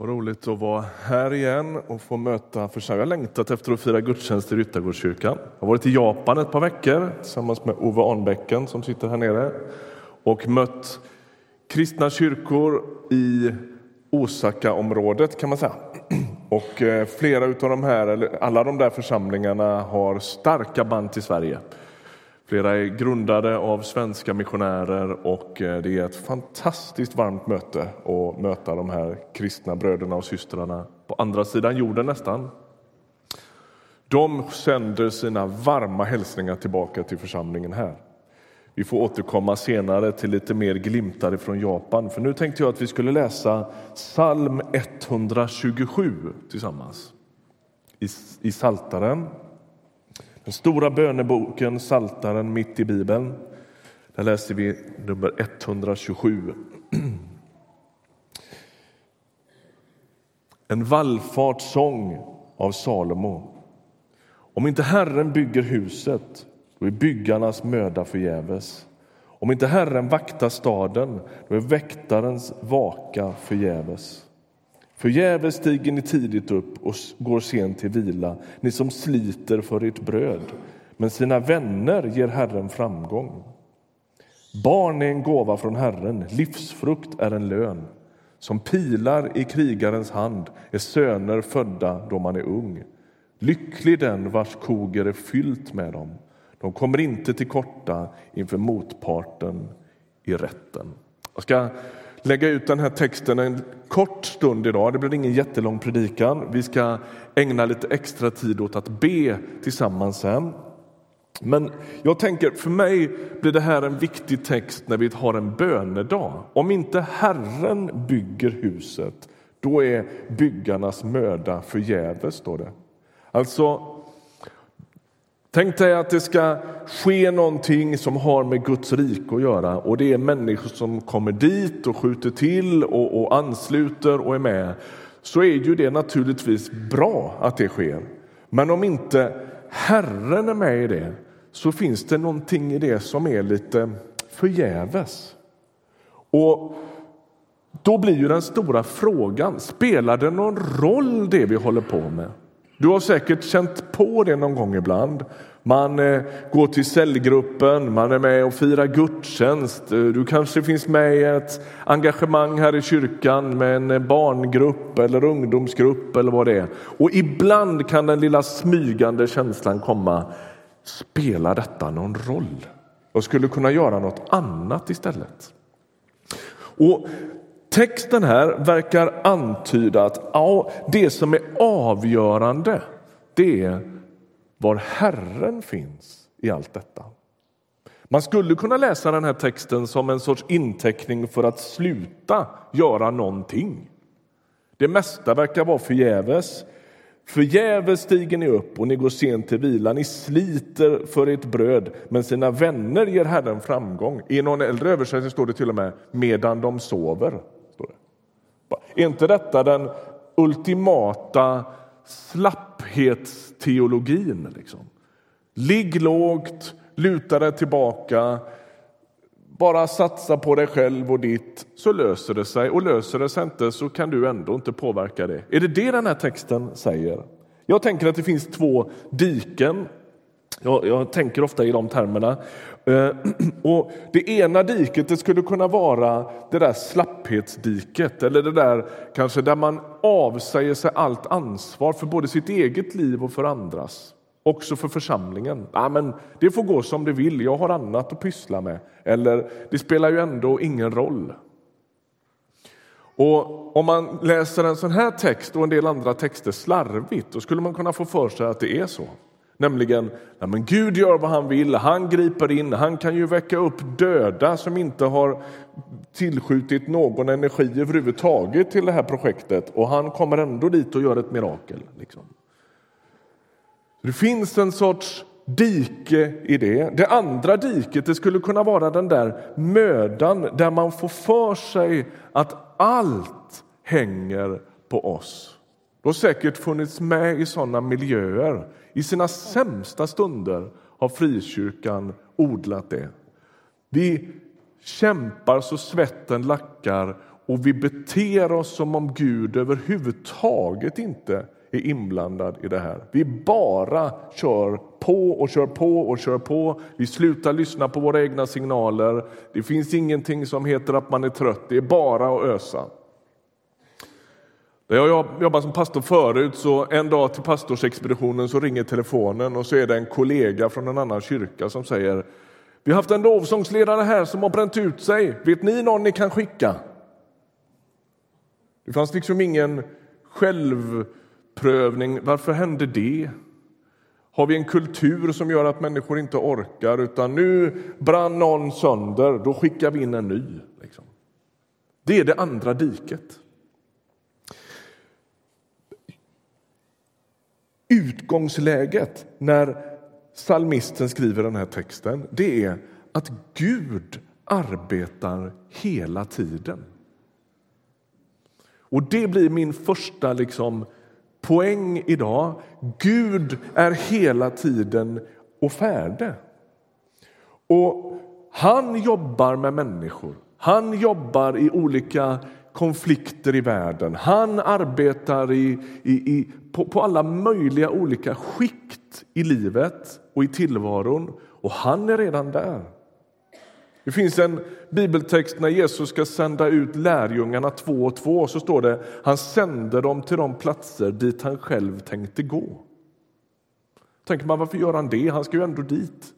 Vad roligt att vara här igen och få möta församlingen. Jag har längtat efter att fira gudstjänst i Ryttargårdskyrkan. Jag har varit i Japan ett par veckor tillsammans med Ove Arnbäcken som sitter här nere och mött kristna kyrkor i Osaka-området kan man säga. Och eh, flera av de här, eller alla de där församlingarna har starka band till Sverige. Flera är grundade av svenska missionärer och eh, det är ett fantastiskt varmt möte att möta de här kristna bröderna och systrarna på andra sidan jorden nästan. De sänder sina varma hälsningar tillbaka till församlingen här. Vi får återkomma senare till lite mer glimtar från Japan. För nu tänkte jag att vi skulle läsa psalm 127 tillsammans i, i Saltaren. Den stora böneboken, Saltaren mitt i Bibeln. Där läser vi nummer 127. En vallfartssång av Salomo. Om inte Herren bygger huset, då är byggarnas möda förgäves. Om inte Herren vaktar staden, då är väktarens vaka förgäves. Förgäves stiger ni tidigt upp och går sent till vila, ni som sliter för ert bröd. Men sina vänner ger Herren framgång. Barn är en gåva från Herren, livsfrukt är en lön. Som pilar i krigarens hand är söner födda då man är ung. Lycklig den vars koger är fyllt med dem. De kommer inte till korta inför motparten i rätten. Jag ska lägga ut den här texten en kort stund idag. Det blir ingen jättelång predikan. Vi ska ägna lite extra tid åt att be tillsammans sen. Men jag tänker, för mig blir det här en viktig text när vi har en bönedag. Om inte Herren bygger huset, då är byggarnas möda förgäves, står det. Alltså, Tänk dig att det ska ske någonting som har med Guds rike att göra och det är människor som kommer dit och skjuter till och, och ansluter och är med. Så är ju det naturligtvis bra att det sker. Men om inte Herren är med i det så finns det någonting i det som är lite förgäves. Och då blir ju den stora frågan, spelar det någon roll det vi håller på med? Du har säkert känt på det någon gång ibland. Man eh, går till cellgruppen, man är med och firar gudstjänst. Eh, du kanske finns med i ett engagemang här i kyrkan med en eh, barngrupp eller ungdomsgrupp eller vad det är. Och ibland kan den lilla smygande känslan komma. Spelar detta någon roll? Jag skulle kunna göra något annat istället. Och Texten här verkar antyda att ja, det som är avgörande det är var Herren finns i allt detta. Man skulle kunna läsa den här texten som en sorts inteckning för att sluta göra någonting. Det mesta verkar vara förgäves. Förgäves stiger ni upp och ni går sent till vila. Ni sliter för ert bröd, men sina vänner ger Herren framgång. I någon äldre översättning står det till och med medan de sover. Är inte detta den ultimata slapphetsteologin? Liksom? Ligg lågt, luta dig tillbaka, bara satsa på dig själv och ditt så löser det sig. Och löser det sig inte så kan du ändå inte påverka det. Är det det den här texten säger? Jag tänker att det finns två diken jag, jag, tänker ofta i de termerna. Eh, och det ena diket det skulle kunna vara det där slapphetsdiket eller det där kanske där man avsäger sig allt ansvar för både sitt eget liv och för andras. Också för församlingen. Ja, men det får gå som det vill, jag har annat att pyssla med. Eller det spelar ju ändå ingen roll. Och Om man läser en sån här text och en del andra texter slarvigt då skulle man kunna få för sig att det är så. Nämligen, nej men Gud gör vad han vill, han griper in, han kan ju väcka upp döda som inte har tillskjutit någon energi överhuvudtaget till det här projektet och han kommer ändå dit och gör ett mirakel. Liksom. Det finns en sorts dike i det. Det andra diket det skulle kunna vara den där mödan där man får för sig att allt hänger på oss. Du har säkert funnits med i sådana miljöer i sina sämsta stunder har frikyrkan odlat det. Vi kämpar så svetten lackar och vi beter oss som om Gud överhuvudtaget inte är inblandad i det här. Vi bara kör på och kör på och kör på. Vi slutar lyssna på våra egna signaler. Det finns ingenting som heter att man är trött. Det är bara att ösa. När jag jobbade som pastor förut så en dag till pastorsexpeditionen så ringer telefonen och så är det en kollega från en annan kyrka som säger Vi har haft en lovsångsledare här som har bränt ut sig. Vet ni någon ni kan skicka? Det fanns liksom ingen självprövning. Varför hände det? Har vi en kultur som gör att människor inte orkar utan nu brann någon sönder, då skickar vi in en ny. Liksom. Det är det andra diket. Utgångsläget när psalmisten skriver den här texten det är att Gud arbetar hela tiden. Och Det blir min första liksom, poäng idag. Gud är hela tiden och färdig. Och han jobbar med människor. Han jobbar i olika konflikter i världen. Han arbetar i, i, i, på, på alla möjliga olika skikt i livet och i tillvaron. Och han är redan där. Det finns en bibeltext när Jesus ska sända ut lärjungarna två och två. Så står det han sände dem till de platser dit han själv tänkte gå. Tänker man, varför gör han det? Han ska ju ändå dit.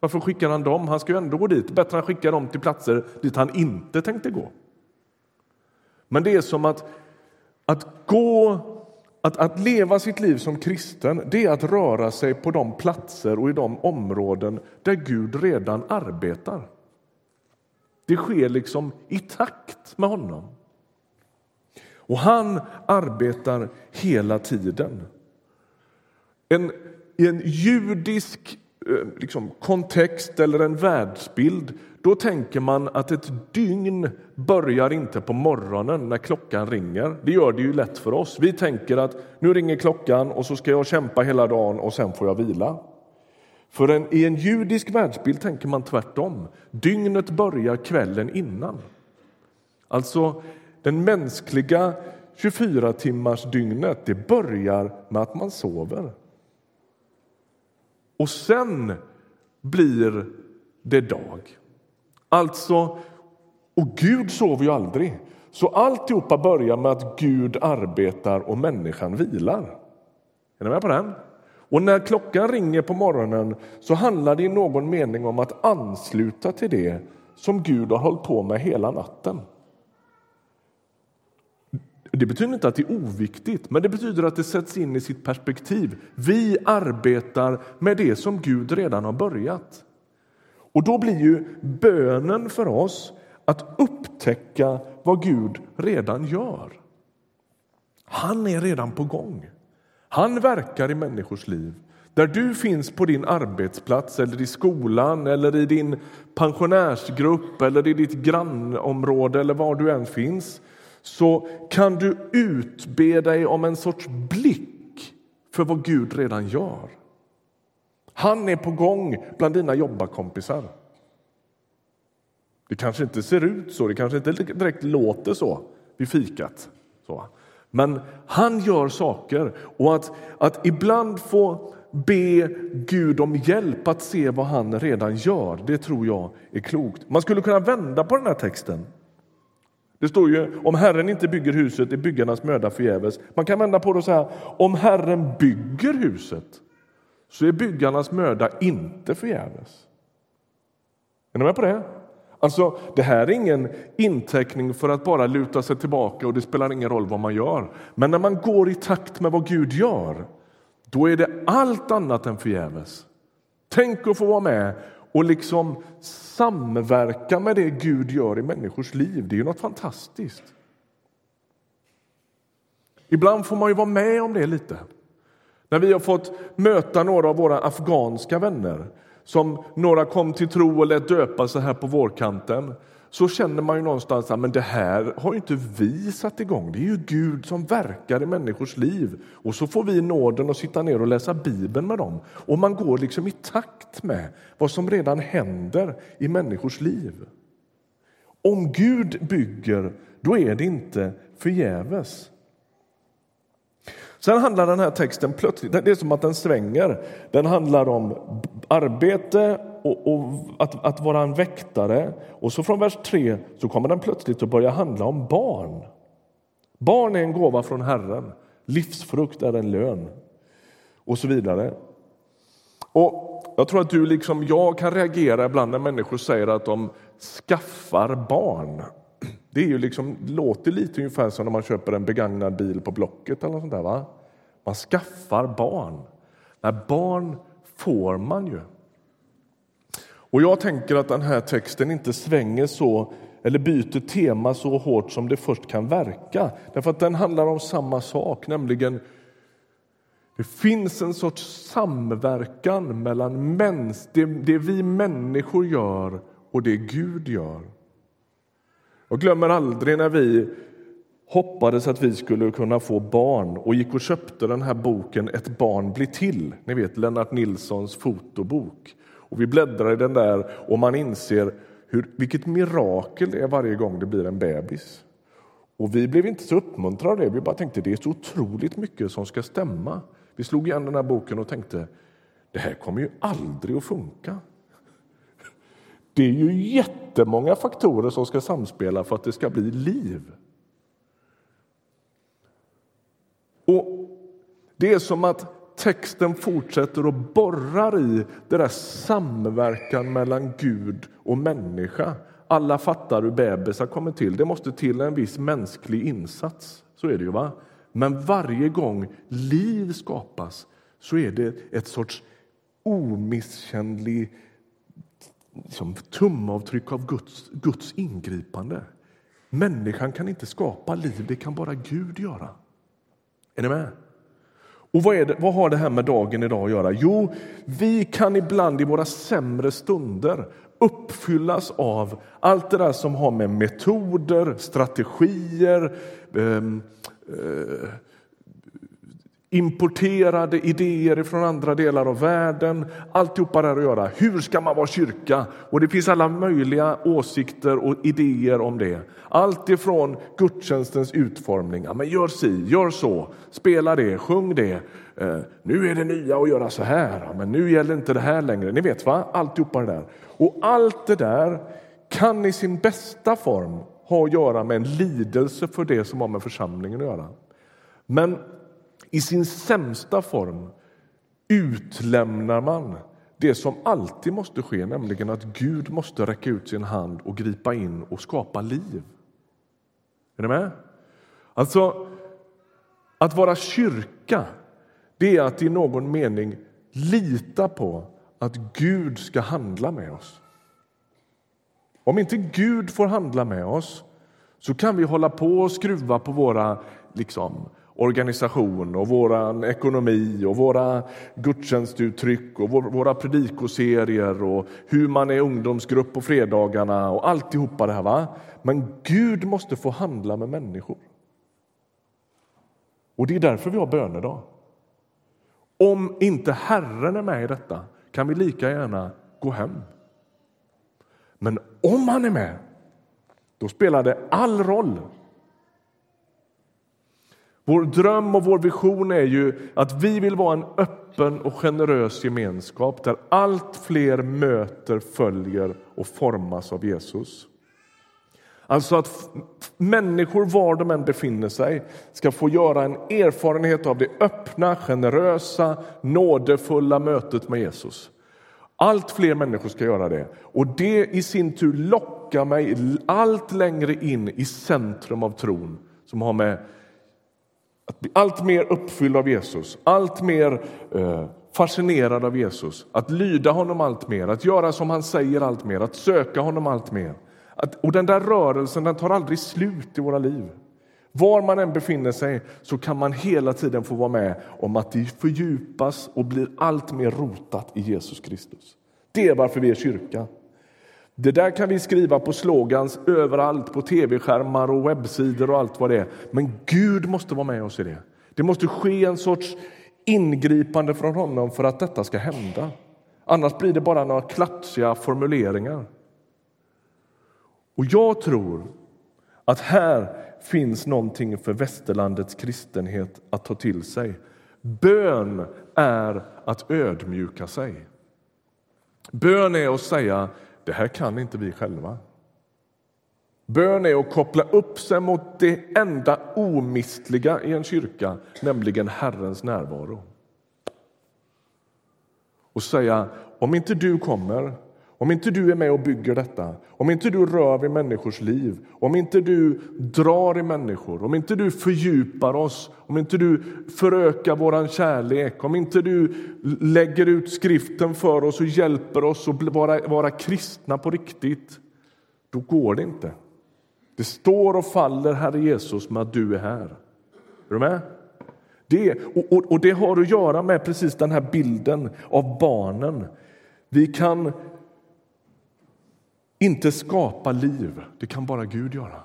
Varför skickar han dem? Han ska ju ändå gå dit. Bättre han skickar dem till platser dit han inte tänkte gå. Men det är som att, att gå att, att leva sitt liv som kristen det är att röra sig på de platser och i de områden där Gud redan arbetar. Det sker liksom i takt med honom. Och han arbetar hela tiden. En, I en judisk eh, liksom, kontext eller en världsbild då tänker man att ett dygn börjar inte på morgonen när klockan ringer. Det gör det ju lätt för oss. Vi tänker att nu ringer klockan och så ska jag kämpa hela dagen och sen får jag vila. För en, i en judisk världsbild tänker man tvärtom. Dygnet börjar kvällen innan. Alltså, den mänskliga 24 timmars dygnet det börjar med att man sover. Och sen blir det dag. Alltså, och Gud sover ju aldrig. Så alltihopa börjar med att Gud arbetar och människan vilar. Är ni med på den? Och när klockan ringer på morgonen så handlar det i någon mening om att ansluta till det som Gud har hållit på med hela natten. Det betyder inte att det är oviktigt, men det betyder att det sätts in i sitt perspektiv. Vi arbetar med det som Gud redan har börjat. Och då blir ju bönen för oss att upptäcka vad Gud redan gör. Han är redan på gång. Han verkar i människors liv. Där du finns på din arbetsplats, eller i skolan eller i din pensionärsgrupp eller i ditt grannområde eller var du än finns så kan du utbe dig om en sorts blick för vad Gud redan gör. Han är på gång bland dina jobbarkompisar. Det kanske inte ser ut så, det kanske inte direkt låter så vid fikat. Så. Men han gör saker och att, att ibland få be Gud om hjälp att se vad han redan gör, det tror jag är klokt. Man skulle kunna vända på den här texten. Det står ju om Herren inte bygger huset är byggarnas möda förgäves. Man kan vända på det så här, om Herren bygger huset så är byggarnas möda inte förgäves. Är ni med på det? Alltså, det här är ingen inteckning för att bara luta sig tillbaka och det spelar ingen roll vad man gör. Men när man går i takt med vad Gud gör, då är det allt annat än förgäves. Tänk att få vara med och liksom samverka med det Gud gör i människors liv. Det är ju något fantastiskt. Ibland får man ju vara med om det lite. När vi har fått möta några av våra afghanska vänner som några kom till tro och lät döpa sig här på vårkanten så känner man ju någonstans att det här har ju inte vi satt igång. Det är ju Gud som verkar i människors liv. Och så får vi nåden att sitta ner och läsa Bibeln med dem. Och man går liksom i takt med vad som redan händer i människors liv. Om Gud bygger, då är det inte förgäves. Sen handlar den här texten plötsligt, det är som att den svänger. Den handlar om arbete och, och att, att, vara en väktare. Och så från vers 3 så kommer den plötsligt att börja handla om barn. Barn är en gåva från Herren, livsfrukt är en lön och så vidare. Och Jag tror att du liksom jag kan reagera ibland när människor säger att de skaffar barn. Det är ju liksom, låter lite ungefär som när man köper en begagnad bil på Blocket. eller sånt där, va? Man skaffar barn. Nej, barn får man ju. Och Jag tänker att den här texten inte svänger så eller byter tema så hårt som det först kan verka. Därför att den handlar om samma sak, nämligen det finns en sorts samverkan mellan mäns, det, det vi människor gör och det Gud gör. Jag glömmer aldrig när vi hoppades att vi skulle kunna få barn och gick och köpte den här boken Ett barn blir till, ni vet Lennart Nilssons fotobok. Och vi bläddrar i den där och man inser hur, vilket mirakel det är varje gång det blir en bebis. Och vi blev inte så uppmuntrade av det, vi bara tänkte det är så otroligt mycket som ska stämma. Vi slog igen den här boken och tänkte det här kommer ju aldrig att funka. Det är ju jättemånga faktorer som ska samspela för att det ska bli liv. Och Det är som att texten fortsätter och borrar i det där samverkan mellan Gud och människa. Alla fattar hur bebisar kommer till. Det måste till en viss mänsklig insats. Så är det ju. va? Men varje gång liv skapas så är det ett sorts omisskännlig liksom, tumavtryck av Guds, Guds ingripande. Människan kan inte skapa liv, det kan bara Gud göra. Är ni med? Och vad, det, vad, har det här med dagen idag att göra? Jo, vi kan ibland i våra sämre stunder uppfyllas av allt det där som har med metoder, strategier, ehm, eh, eh, importerade idéer från andra delar av världen. Alltihopa där att göra. Hur ska man vara kyrka? Och Det finns alla möjliga åsikter och idéer om det. Allt ifrån gudstjänstens utformning. Ja, men gör si, gör så, spela det, sjung det. Eh, nu är det nya att göra så här, men nu gäller inte det här längre. Ni vet va? Alltihopa det där. Och allt det där kan i sin bästa form ha att göra med en lidelse för det som har med församlingen att göra. Men i sin sämsta form utlämnar man det som alltid måste ske, nämligen att Gud måste räcka ut sin hand och gripa in och skapa liv. Är ni med? Alltså, att vara kyrka, det är att i någon mening lita på att Gud ska handla med oss. Om inte Gud får handla med oss så kan vi hålla på och skruva på våra liksom, organisation och vår ekonomi och våra gudstjänstuttryck och våra predikoserier och hur man är ungdomsgrupp på fredagarna och alltihopa det här. Va? Men Gud måste få handla med människor. Och det är därför vi har bönedag. Om inte Herren är med i detta kan vi lika gärna gå hem. Men om han är med, då spelar det all roll vår dröm och vår vision är ju att vi vill vara en öppen och generös gemenskap där allt fler möter, följer och formas av Jesus. Alltså att människor, var de än befinner sig, ska få göra en erfarenhet av det öppna, generösa, nådefulla mötet med Jesus. Allt fler människor ska göra det. Och det i sin tur lockar mig allt längre in i centrum av tron som har med att bli allt mer uppfylld av Jesus, allt mer eh, fascinerad av Jesus, att lyda honom allt mer, att göra som han säger allt mer, att söka honom allt mer. Att, och den där rörelsen den tar aldrig slut i våra liv. Var man än befinner sig så kan man hela tiden få vara med om att det fördjupas och blir allt mer rotat i Jesus Kristus. Det är varför vi är kyrka. Det där kan vi skriva på slogans överallt, på tv-skärmar och webbsidor och allt vad det är. Men Gud måste vara med oss i det. Det måste ske en sorts ingripande från honom för att detta ska hända. Annars blir det bara några klatschiga formuleringar. Och jag tror att här finns någonting för västerlandets kristenhet att ta till sig. Bön är att ödmjuka sig. Bön är att säga det här kan inte vi själva. Bön är att koppla upp sig mot det enda omistliga i en kyrka, nämligen Herrens närvaro. Och säga, om inte du kommer, om inte du är med och bygger detta, om inte du rör vid människors liv, om inte du drar i människor, om inte du fördjupar oss, om inte du förökar våran kärlek, om inte du lägger ut skriften för oss och hjälper oss att vara, vara kristna på riktigt, då går det inte. Det står och faller, Herre Jesus, med att du är här. Är du med? Det, och, och, och det har att göra med precis den här bilden av barnen. Vi kan inte skapa liv, det kan bara Gud göra.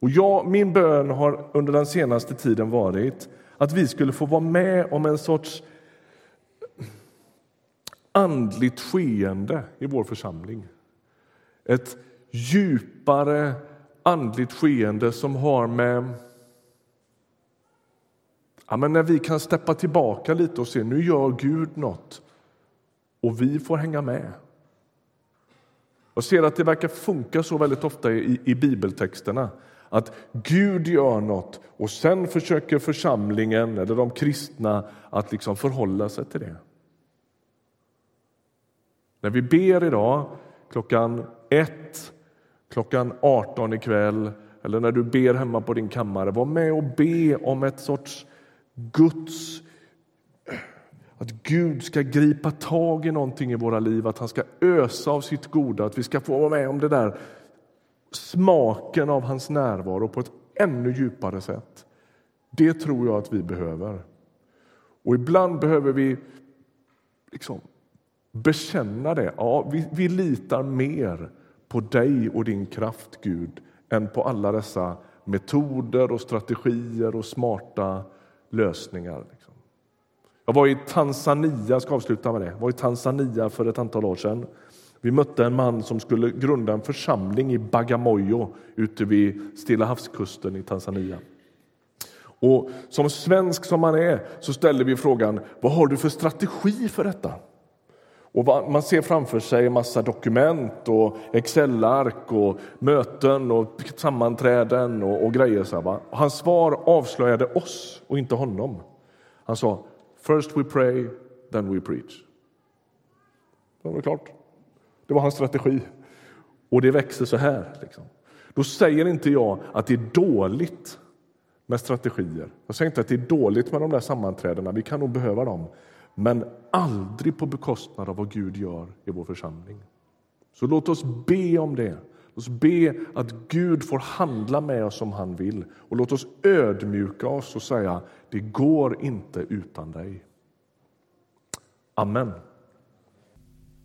Och jag, min bön har under den senaste tiden varit att vi skulle få vara med om en sorts andligt skeende i vår församling. Ett djupare andligt skeende som har med ja, men när vi kan steppa tillbaka lite och se nu gör Gud något och vi får hänga med. Jag ser att det verkar funka så väldigt ofta i, i bibeltexterna att Gud gör något och sen försöker församlingen eller de kristna att liksom förhålla sig till det. När vi ber idag klockan ett klockan 18 ikväll eller när du ber hemma på din kammare, var med och be om ett sorts Guds att Gud ska gripa tag i någonting i våra liv, att han ska ösa av sitt goda, att vi ska få vara med om det där smaken av hans närvaro på ett ännu djupare sätt. Det tror jag att vi behöver. Och ibland behöver vi liksom bekänna det. Ja, vi, vi litar mer på dig och din kraft, Gud, än på alla dessa metoder och strategier och smarta lösningar. Jag var i Tanzania, ska avsluta med det. Jag var i Tanzania för ett antal år sedan. Vi mötte en man som skulle grunda en församling i Bagamoyo ute vid Stilla havskusten i Tanzania. Och som svensk som man är så ställer vi frågan vad har du för strategi för detta? Och man ser framför sig en massa dokument och Excel-ark och möten och sammanträden och, och grejer. Så va? Och hans svar avslöjade oss och inte honom. Han sa First we pray, then we preach. Det var klart. Det var hans strategi. Och det växer så här. Liksom. Då säger inte jag att det är dåligt med strategier. Jag säger inte att det är dåligt med de där sammanträdena. Vi kan nog behöva dem men aldrig på bekostnad av vad Gud gör i vår församling. Så låt oss be om det. Låt oss be att Gud får handla med oss som han vill. Och låt oss ödmjuka oss och säga det går inte utan dig. Amen.